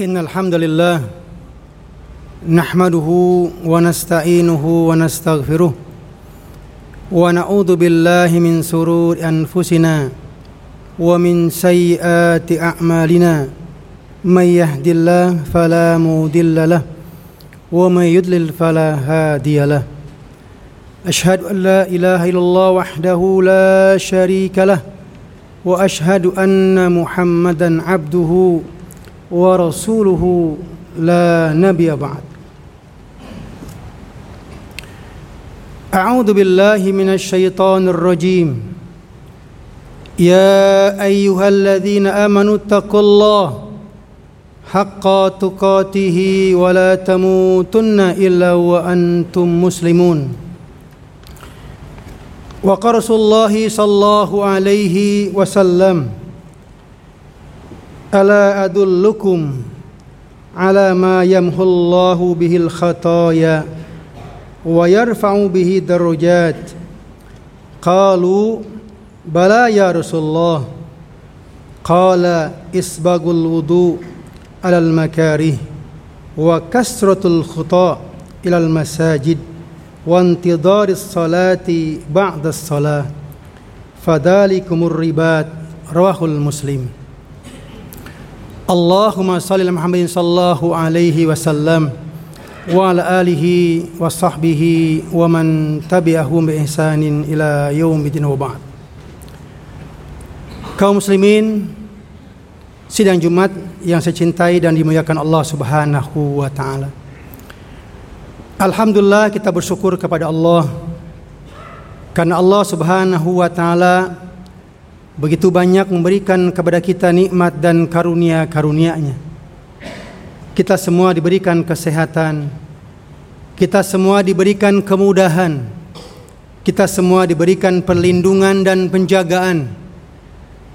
إن الحمد لله نحمده ونستعينه ونستغفره ونعوذ بالله من سرور أنفسنا ومن سيئات أعمالنا من يهد الله فلا مضل له ومن يضلل فلا هادي له أشهد أن لا إله إلا الله وحده لا شريك له وأشهد أن محمدا عبده ورسوله لا نبي بعد. أعوذ بالله من الشيطان الرجيم. يا أيها الذين آمنوا اتقوا الله حق تقاته ولا تموتن إلا وأنتم مسلمون. وقال رسول الله صلى الله عليه وسلم ألا أدلكم على ما يمحو الله به الخطايا ويرفع به درجات؟ قالوا بلى يا رسول الله. قال إسباغ الوضوء على المكاره وكسرة الخطاء إلى المساجد وانتظار الصلاة بعد الصلاة. فذلكم الربات رواه المسلم. Allahumma salli ala Muhammadin sallallahu alaihi wasallam wa ala alihi wa sahbihi wa man tabi'ahum bi ihsanin ila yaumiddin wa ba'd. Kaum muslimin sidang Jumat yang saya cintai dan dimuliakan Allah Subhanahu wa taala. Alhamdulillah kita bersyukur kepada Allah karena Allah Subhanahu wa taala begitu banyak memberikan kepada kita nikmat dan karunia-karunia-Nya. Kita semua diberikan kesehatan. Kita semua diberikan kemudahan. Kita semua diberikan perlindungan dan penjagaan.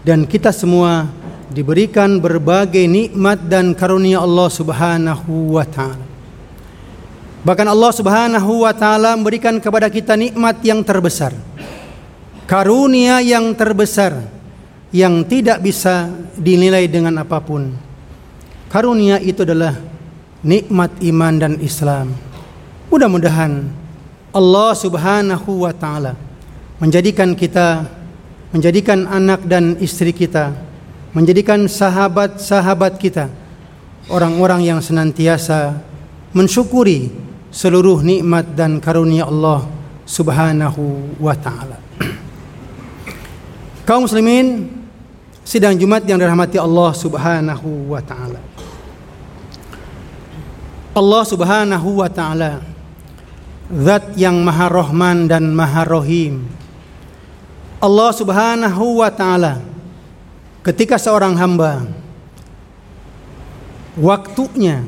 Dan kita semua diberikan berbagai nikmat dan karunia Allah Subhanahu wa taala. Bahkan Allah Subhanahu wa taala memberikan kepada kita nikmat yang terbesar. Karunia yang terbesar yang tidak bisa dinilai dengan apa pun. Karunia itu adalah nikmat iman dan Islam. Mudah-mudahan Allah Subhanahu wa taala menjadikan kita menjadikan anak dan istri kita, menjadikan sahabat-sahabat kita orang-orang yang senantiasa mensyukuri seluruh nikmat dan karunia Allah Subhanahu wa taala. Kaum muslimin, sidang Jumat yang dirahmati Allah Subhanahu wa taala. Allah Subhanahu wa taala zat yang maha rahman dan maha rahim. Allah Subhanahu wa taala ketika seorang hamba waktunya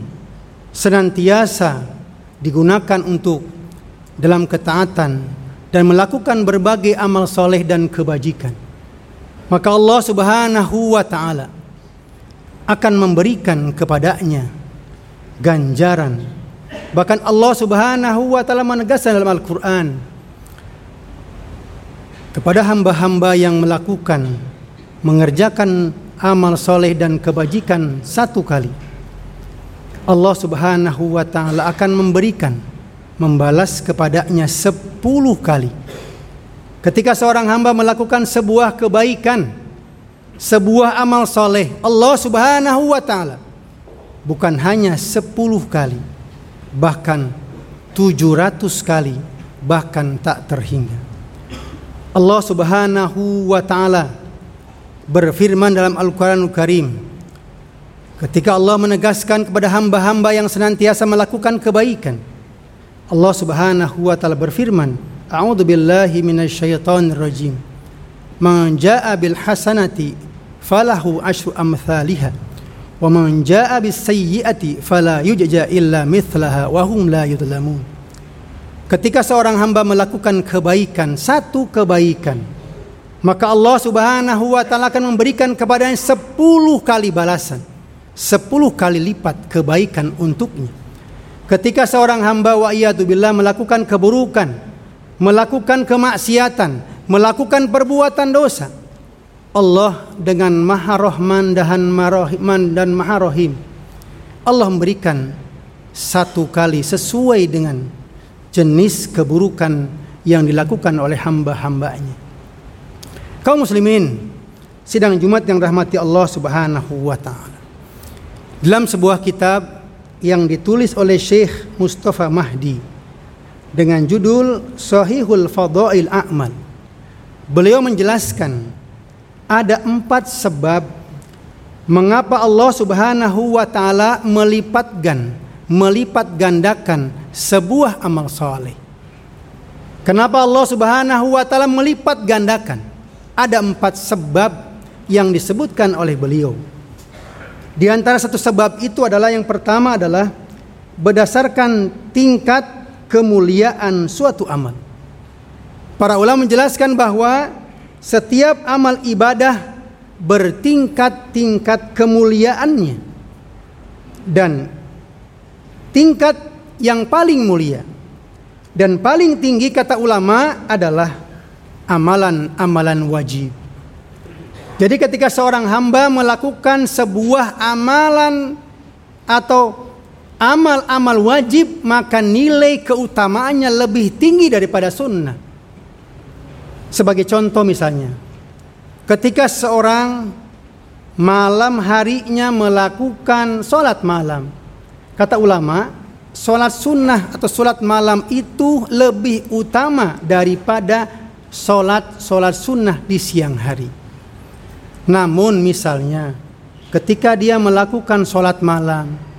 senantiasa digunakan untuk dalam ketaatan dan melakukan berbagai amal soleh dan kebajikan maka Allah Subhanahu wa taala akan memberikan kepadanya ganjaran. Bahkan Allah Subhanahu wa taala menegaskan dalam Al-Qur'an kepada hamba-hamba yang melakukan mengerjakan amal soleh dan kebajikan satu kali Allah subhanahu wa ta'ala akan memberikan membalas kepadanya sepuluh kali ketika seorang hamba melakukan sebuah kebaikan sebuah amal soleh Allah subhanahu wa ta'ala bukan hanya sepuluh kali bahkan tujuh ratus kali bahkan tak terhingga. Allah Subhanahu wa taala berfirman dalam Al-Qur'anul Karim ketika Allah menegaskan kepada hamba-hamba yang senantiasa melakukan kebaikan Allah Subhanahu wa taala berfirman A'udzu billahi minasyaitonir rajim Man jaa'a bil hasanati falahu asyru amsalihha wa man jaa'a bis sayyi'ati fala yujza illa mithlaha wa hum la yudlamun Ketika seorang hamba melakukan kebaikan, satu kebaikan, maka Allah Subhanahu wa taala akan memberikan kepadanya sepuluh kali balasan, sepuluh kali lipat kebaikan untuknya. Ketika seorang hamba wa billah melakukan keburukan, melakukan kemaksiatan, melakukan perbuatan dosa, Allah dengan Maha Rahman dan Maha Rahim Allah memberikan satu kali sesuai dengan jenis keburukan yang dilakukan oleh hamba-hambanya. Kaum muslimin, sidang Jumat yang rahmati Allah Subhanahu wa taala. Dalam sebuah kitab yang ditulis oleh Syekh Mustafa Mahdi dengan judul Sahihul Fadail A'mal. Beliau menjelaskan ada empat sebab mengapa Allah Subhanahu wa taala melipatkan melipat gandakan sebuah amal soleh. Kenapa Allah Subhanahu wa taala melipat gandakan? Ada empat sebab yang disebutkan oleh beliau. Di antara satu sebab itu adalah yang pertama adalah berdasarkan tingkat kemuliaan suatu amal. Para ulama menjelaskan bahwa setiap amal ibadah bertingkat-tingkat kemuliaannya. Dan tingkat yang paling mulia dan paling tinggi kata ulama adalah amalan-amalan wajib. Jadi ketika seorang hamba melakukan sebuah amalan atau amal-amal wajib maka nilai keutamaannya lebih tinggi daripada sunnah. Sebagai contoh misalnya, ketika seorang malam harinya melakukan sholat malam, kata ulama, sholat sunnah atau sholat malam itu lebih utama daripada sholat sholat sunnah di siang hari. Namun misalnya ketika dia melakukan sholat malam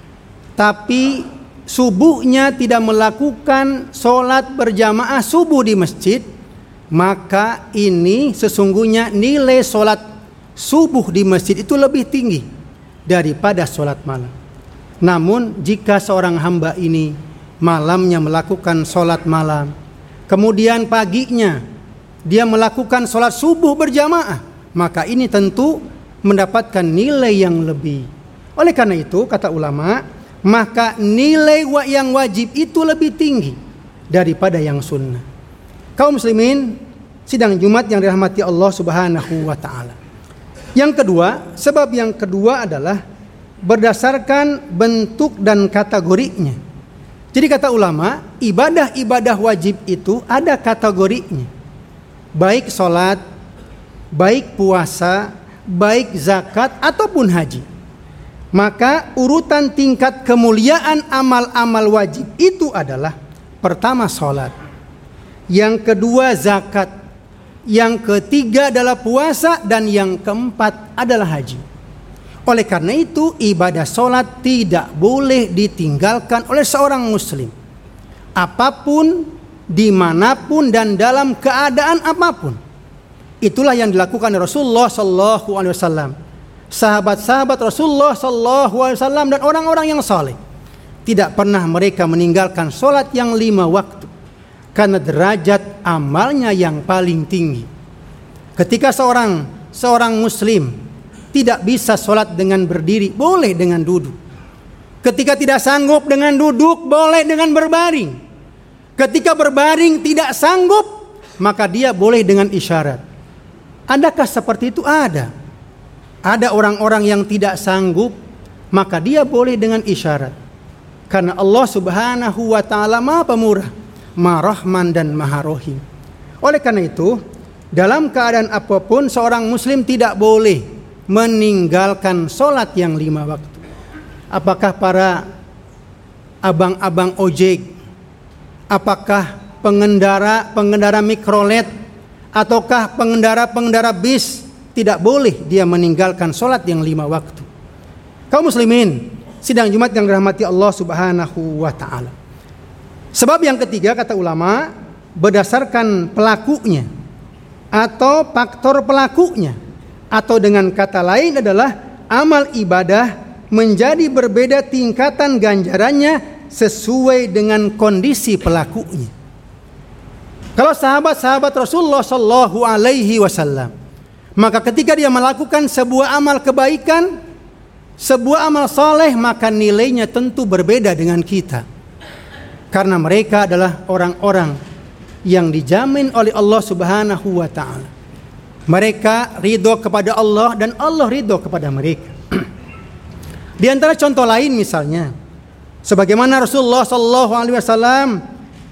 tapi subuhnya tidak melakukan sholat berjamaah subuh di masjid maka ini sesungguhnya nilai sholat subuh di masjid itu lebih tinggi daripada sholat malam. Namun jika seorang hamba ini malamnya melakukan sholat malam, kemudian paginya dia melakukan sholat subuh berjamaah, maka ini tentu mendapatkan nilai yang lebih. Oleh karena itu, kata ulama, maka nilai yang wajib itu lebih tinggi daripada yang sunnah. Kaum muslimin, sidang Jumat yang dirahmati Allah Subhanahu wa taala. Yang kedua, sebab yang kedua adalah berdasarkan bentuk dan kategorinya. Jadi kata ulama, ibadah-ibadah wajib itu ada kategorinya. Baik sholat, baik puasa, baik zakat ataupun haji. Maka urutan tingkat kemuliaan amal-amal wajib itu adalah pertama salat, yang kedua zakat, yang ketiga adalah puasa dan yang keempat adalah haji. Oleh karena itu ibadah solat tidak boleh ditinggalkan oleh seorang muslim. Apa pun, di mana pun dan dalam keadaan apa pun. Itulah yang dilakukan Rasulullah Sallallahu Alaihi Wasallam. Sahabat-sahabat Rasulullah Sallallahu Alaihi Wasallam dan orang-orang yang saleh tidak pernah mereka meninggalkan solat yang lima waktu karena derajat amalnya yang paling tinggi. Ketika seorang seorang Muslim tidak bisa solat dengan berdiri, boleh dengan duduk. Ketika tidak sanggup dengan duduk, boleh dengan berbaring. Ketika berbaring tidak sanggup, maka dia boleh dengan isyarat. Adakah seperti itu? Ada. Ada orang-orang yang tidak sanggup, maka dia boleh dengan isyarat. Karena Allah Subhanahu wa taala Maha Pemurah, Maha Rahman dan Maha Rohim. Oleh karena itu, dalam keadaan apa pun seorang muslim tidak boleh meninggalkan solat yang lima waktu. Apakah para abang-abang ojek, apakah pengendara pengendara mikrolet ataukah pengendara-pengendara bis tidak boleh dia meninggalkan sholat yang lima waktu. Kaum muslimin, sidang Jumat yang dirahmati Allah Subhanahu wa taala. Sebab yang ketiga kata ulama berdasarkan pelakunya atau faktor pelakunya atau dengan kata lain adalah amal ibadah menjadi berbeda tingkatan ganjarannya sesuai dengan kondisi pelakunya. Kalau sahabat-sahabat Rasulullah Shallallahu Alaihi Wasallam, maka ketika dia melakukan sebuah amal kebaikan, sebuah amal soleh, maka nilainya tentu berbeda dengan kita, karena mereka adalah orang-orang yang dijamin oleh Allah Subhanahu Wa Taala. Mereka ridho kepada Allah dan Allah ridho kepada mereka. Di antara contoh lain misalnya, sebagaimana Rasulullah Wasallam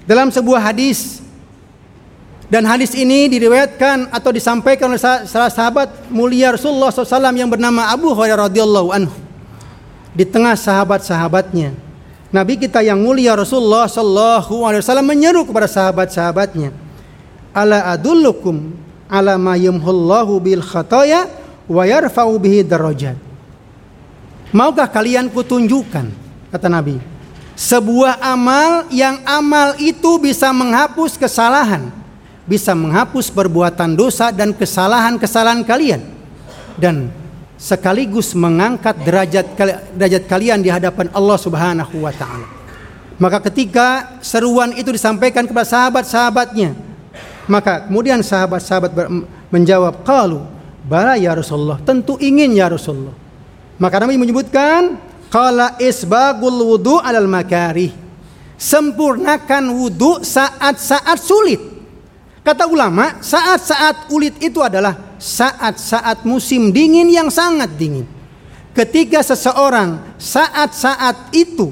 dalam sebuah hadis dan hadis ini diriwayatkan atau disampaikan oleh salah sahabat mulia Rasulullah SAW yang bernama Abu Hurairah radhiyallahu anhu. Di tengah sahabat-sahabatnya, Nabi kita yang mulia Rasulullah Wasallam menyeru kepada sahabat-sahabatnya, ala adullukum ala ma bil khataya wa yarfa'u bihi darajat. Maukah kalian kutunjukkan kata Nabi sebuah amal yang amal itu bisa menghapus kesalahan, bisa menghapus perbuatan dosa dan kesalahan-kesalahan kalian dan sekaligus mengangkat derajat derajat kalian di hadapan Allah Subhanahu wa taala. Maka ketika seruan itu disampaikan kepada sahabat-sahabatnya, maka kemudian sahabat-sahabat menjawab, "Qalu, bala ya Rasulullah." Tentu ingin ya Rasulullah. Maka Nabi menyebutkan, "Qala isbagul wudu alal makarih." Sempurnakan wudu saat-saat sulit. Kata ulama, saat-saat ulit itu adalah saat-saat musim dingin yang sangat dingin. Ketika seseorang saat-saat itu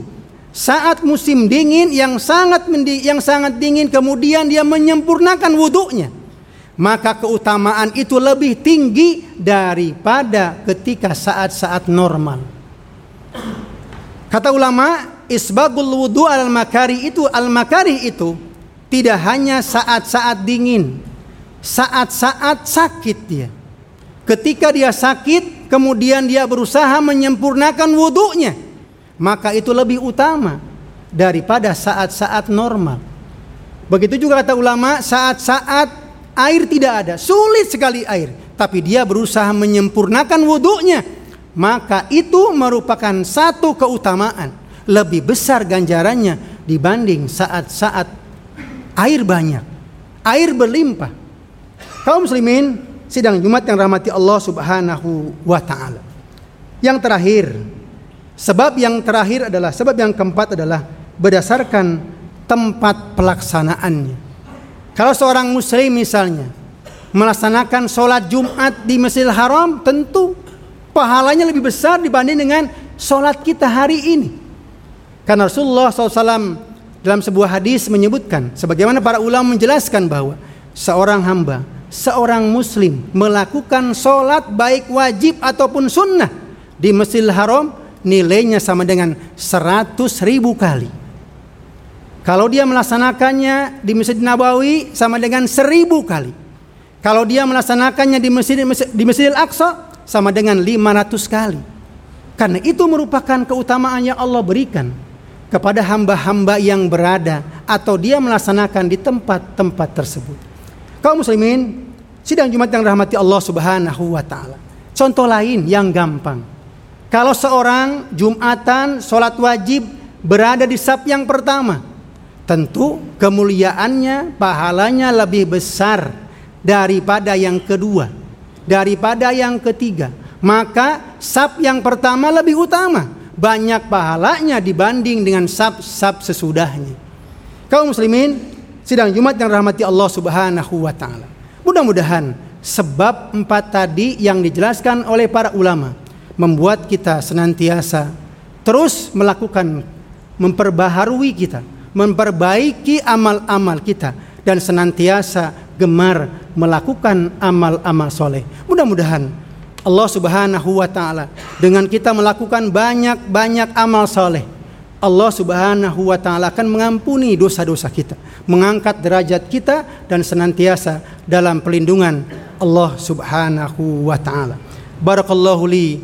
saat musim dingin yang sangat yang sangat dingin kemudian dia menyempurnakan wudhunya maka keutamaan itu lebih tinggi daripada ketika saat-saat normal kata ulama isbagul wudhu al makari itu al makari itu tidak hanya saat-saat dingin saat-saat sakit dia ketika dia sakit kemudian dia berusaha menyempurnakan wudhunya maka itu lebih utama daripada saat-saat normal. Begitu juga kata ulama, saat-saat air tidak ada, sulit sekali air, tapi dia berusaha menyempurnakan wudhunya, maka itu merupakan satu keutamaan lebih besar ganjarannya dibanding saat-saat air banyak, air berlimpah. Kaum muslimin sidang Jumat yang rahmati Allah Subhanahu wa taala. Yang terakhir, Sebab yang terakhir adalah sebab yang keempat adalah berdasarkan tempat pelaksanaannya. Kalau seorang muslim misalnya melaksanakan sholat Jumat di Masjidil Haram, tentu pahalanya lebih besar dibanding dengan sholat kita hari ini. Karena Rasulullah SAW dalam sebuah hadis menyebutkan, sebagaimana para ulama menjelaskan bahwa seorang hamba, seorang muslim melakukan sholat baik wajib ataupun sunnah di Masjidil Haram nilainya sama dengan 100 ribu kali. Kalau dia melaksanakannya di Masjid Nabawi sama dengan seribu kali. Kalau dia melaksanakannya di Masjid di Masjidil Aqsa sama dengan 500 kali. Karena itu merupakan keutamaan yang Allah berikan kepada hamba-hamba yang berada atau dia melaksanakan di tempat-tempat tersebut. Kaum muslimin, sidang Jumat yang rahmati Allah Subhanahu wa taala. Contoh lain yang gampang. Kalau seorang Jumatan sholat wajib berada di sab yang pertama, tentu kemuliaannya, pahalanya lebih besar daripada yang kedua, daripada yang ketiga. Maka sab yang pertama lebih utama, banyak pahalanya dibanding dengan sab-sab sesudahnya. Kaum muslimin, sidang Jumat yang rahmati Allah Subhanahu wa taala. Mudah-mudahan sebab empat tadi yang dijelaskan oleh para ulama membuat kita senantiasa terus melakukan memperbaharui kita, memperbaiki amal-amal kita dan senantiasa gemar melakukan amal-amal soleh. Mudah-mudahan Allah Subhanahu wa taala dengan kita melakukan banyak-banyak amal soleh Allah Subhanahu wa taala akan mengampuni dosa-dosa kita, mengangkat derajat kita dan senantiasa dalam pelindungan Allah Subhanahu wa taala. Barakallahu li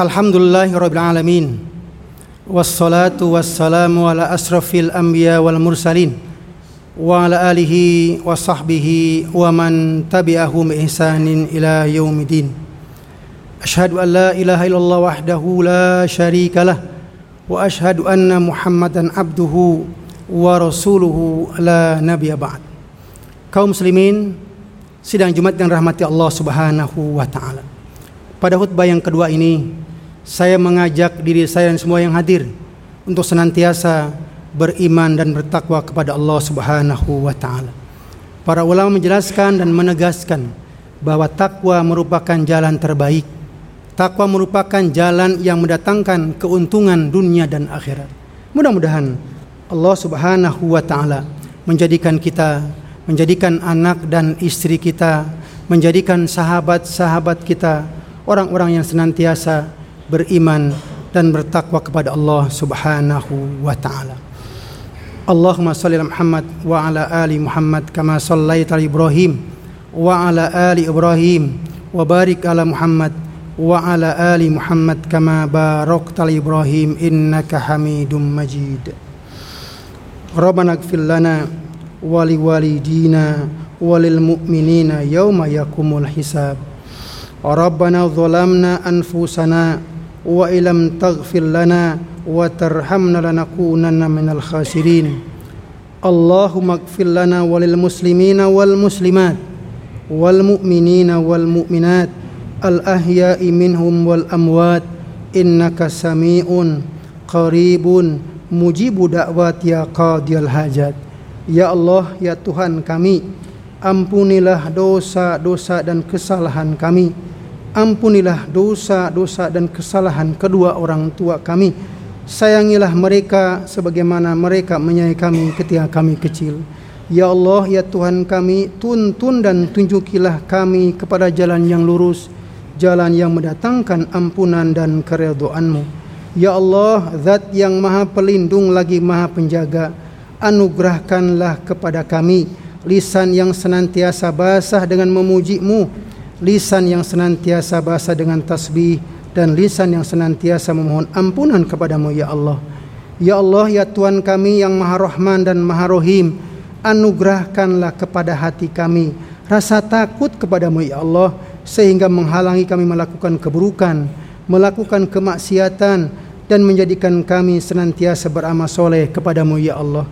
Alhamdulillahirrabbilalamin Wassalatu wassalamu ala asrafil anbiya wal mursalin. Wa ala alihi wa sahbihi wa man tabi'ahum ihsanin ila yaumidin Ashadu an la ilaha illallah wahdahu la sharika lah. Wa ashadu anna muhammadan abduhu wa rasuluhu la nabiya ba'd. Kaum muslimin sidang Jumat dan rahmati Allah subhanahu wa ta'ala. Pada khutbah yang kedua ini saya mengajak diri saya dan semua yang hadir untuk senantiasa beriman dan bertakwa kepada Allah Subhanahu wa taala. Para ulama menjelaskan dan menegaskan bahwa takwa merupakan jalan terbaik. Takwa merupakan jalan yang mendatangkan keuntungan dunia dan akhirat. Mudah-mudahan Allah Subhanahu wa taala menjadikan kita menjadikan anak dan istri kita, menjadikan sahabat-sahabat kita orang-orang yang senantiasa beriman dan bertakwa kepada Allah Subhanahu wa taala. Allahumma shalli ala Muhammad wa ala ali Muhammad kama shallaita ala Ibrahim wa ala ali Ibrahim wa barik ala Muhammad wa ala ali Muhammad kama barakta ala Ibrahim innaka Hamidum Majid. Rabbana ighfir lana wa liwalidina wa lil mu'minina yawma yaqumul hisab. Rabbana dhalamna anfusana وإن لم تغفر لنا وترحمنا لنكونن من الخاسرين اللهم اغفر لنا وللمسلمين والمسلمات والمؤمنين والمؤمنات الأحياء منهم والأموات إنك سميع قريب مجيب دعوات يا قاضي الحاجات Ya Allah, ya Tuhan kami, ampunilah dosa-dosa dan kesalahan kami. Ampunilah dosa-dosa dan kesalahan kedua orang tua kami. Sayangilah mereka sebagaimana mereka menyayangi kami ketika kami kecil. Ya Allah, ya Tuhan kami, tuntun dan tunjukilah kami kepada jalan yang lurus, jalan yang mendatangkan ampunan dan keredoanmu. Ya Allah, zat yang maha pelindung lagi maha penjaga, anugerahkanlah kepada kami lisan yang senantiasa basah dengan memujimu lisan yang senantiasa basah dengan tasbih dan lisan yang senantiasa memohon ampunan kepadamu ya Allah. Ya Allah ya Tuhan kami yang maha rahman dan maha rohim anugerahkanlah kepada hati kami rasa takut kepadamu ya Allah sehingga menghalangi kami melakukan keburukan melakukan kemaksiatan dan menjadikan kami senantiasa beramal soleh kepadamu ya Allah.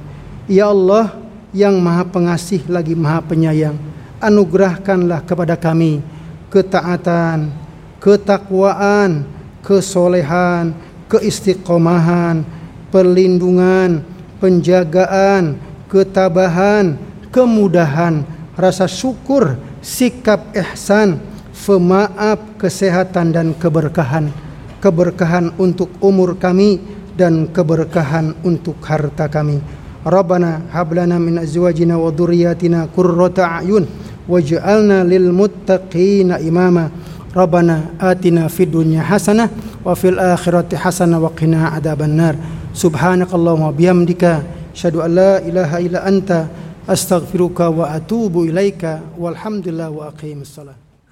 Ya Allah yang maha pengasih lagi maha penyayang Anugerahkanlah kepada kami ketaatan, ketakwaan, kesolehan, keistiqomahan, perlindungan, penjagaan, ketabahan, kemudahan, rasa syukur, sikap ihsan, pemaaf, kesehatan dan keberkahan. Keberkahan untuk umur kami dan keberkahan untuk harta kami. Rabbana hablana min azwajina wa dhurriyyatina qurrata a'yun waj'alna lil muttaqina imama. Rabbana atina fid dunya hasanah wa fil akhirati hasanah wa qina adzabannar subhanakallahumma bihamdika syadu an la ilaha illa anta astaghfiruka wa atubu ilaika. Walhamdulillah wa aqimissalah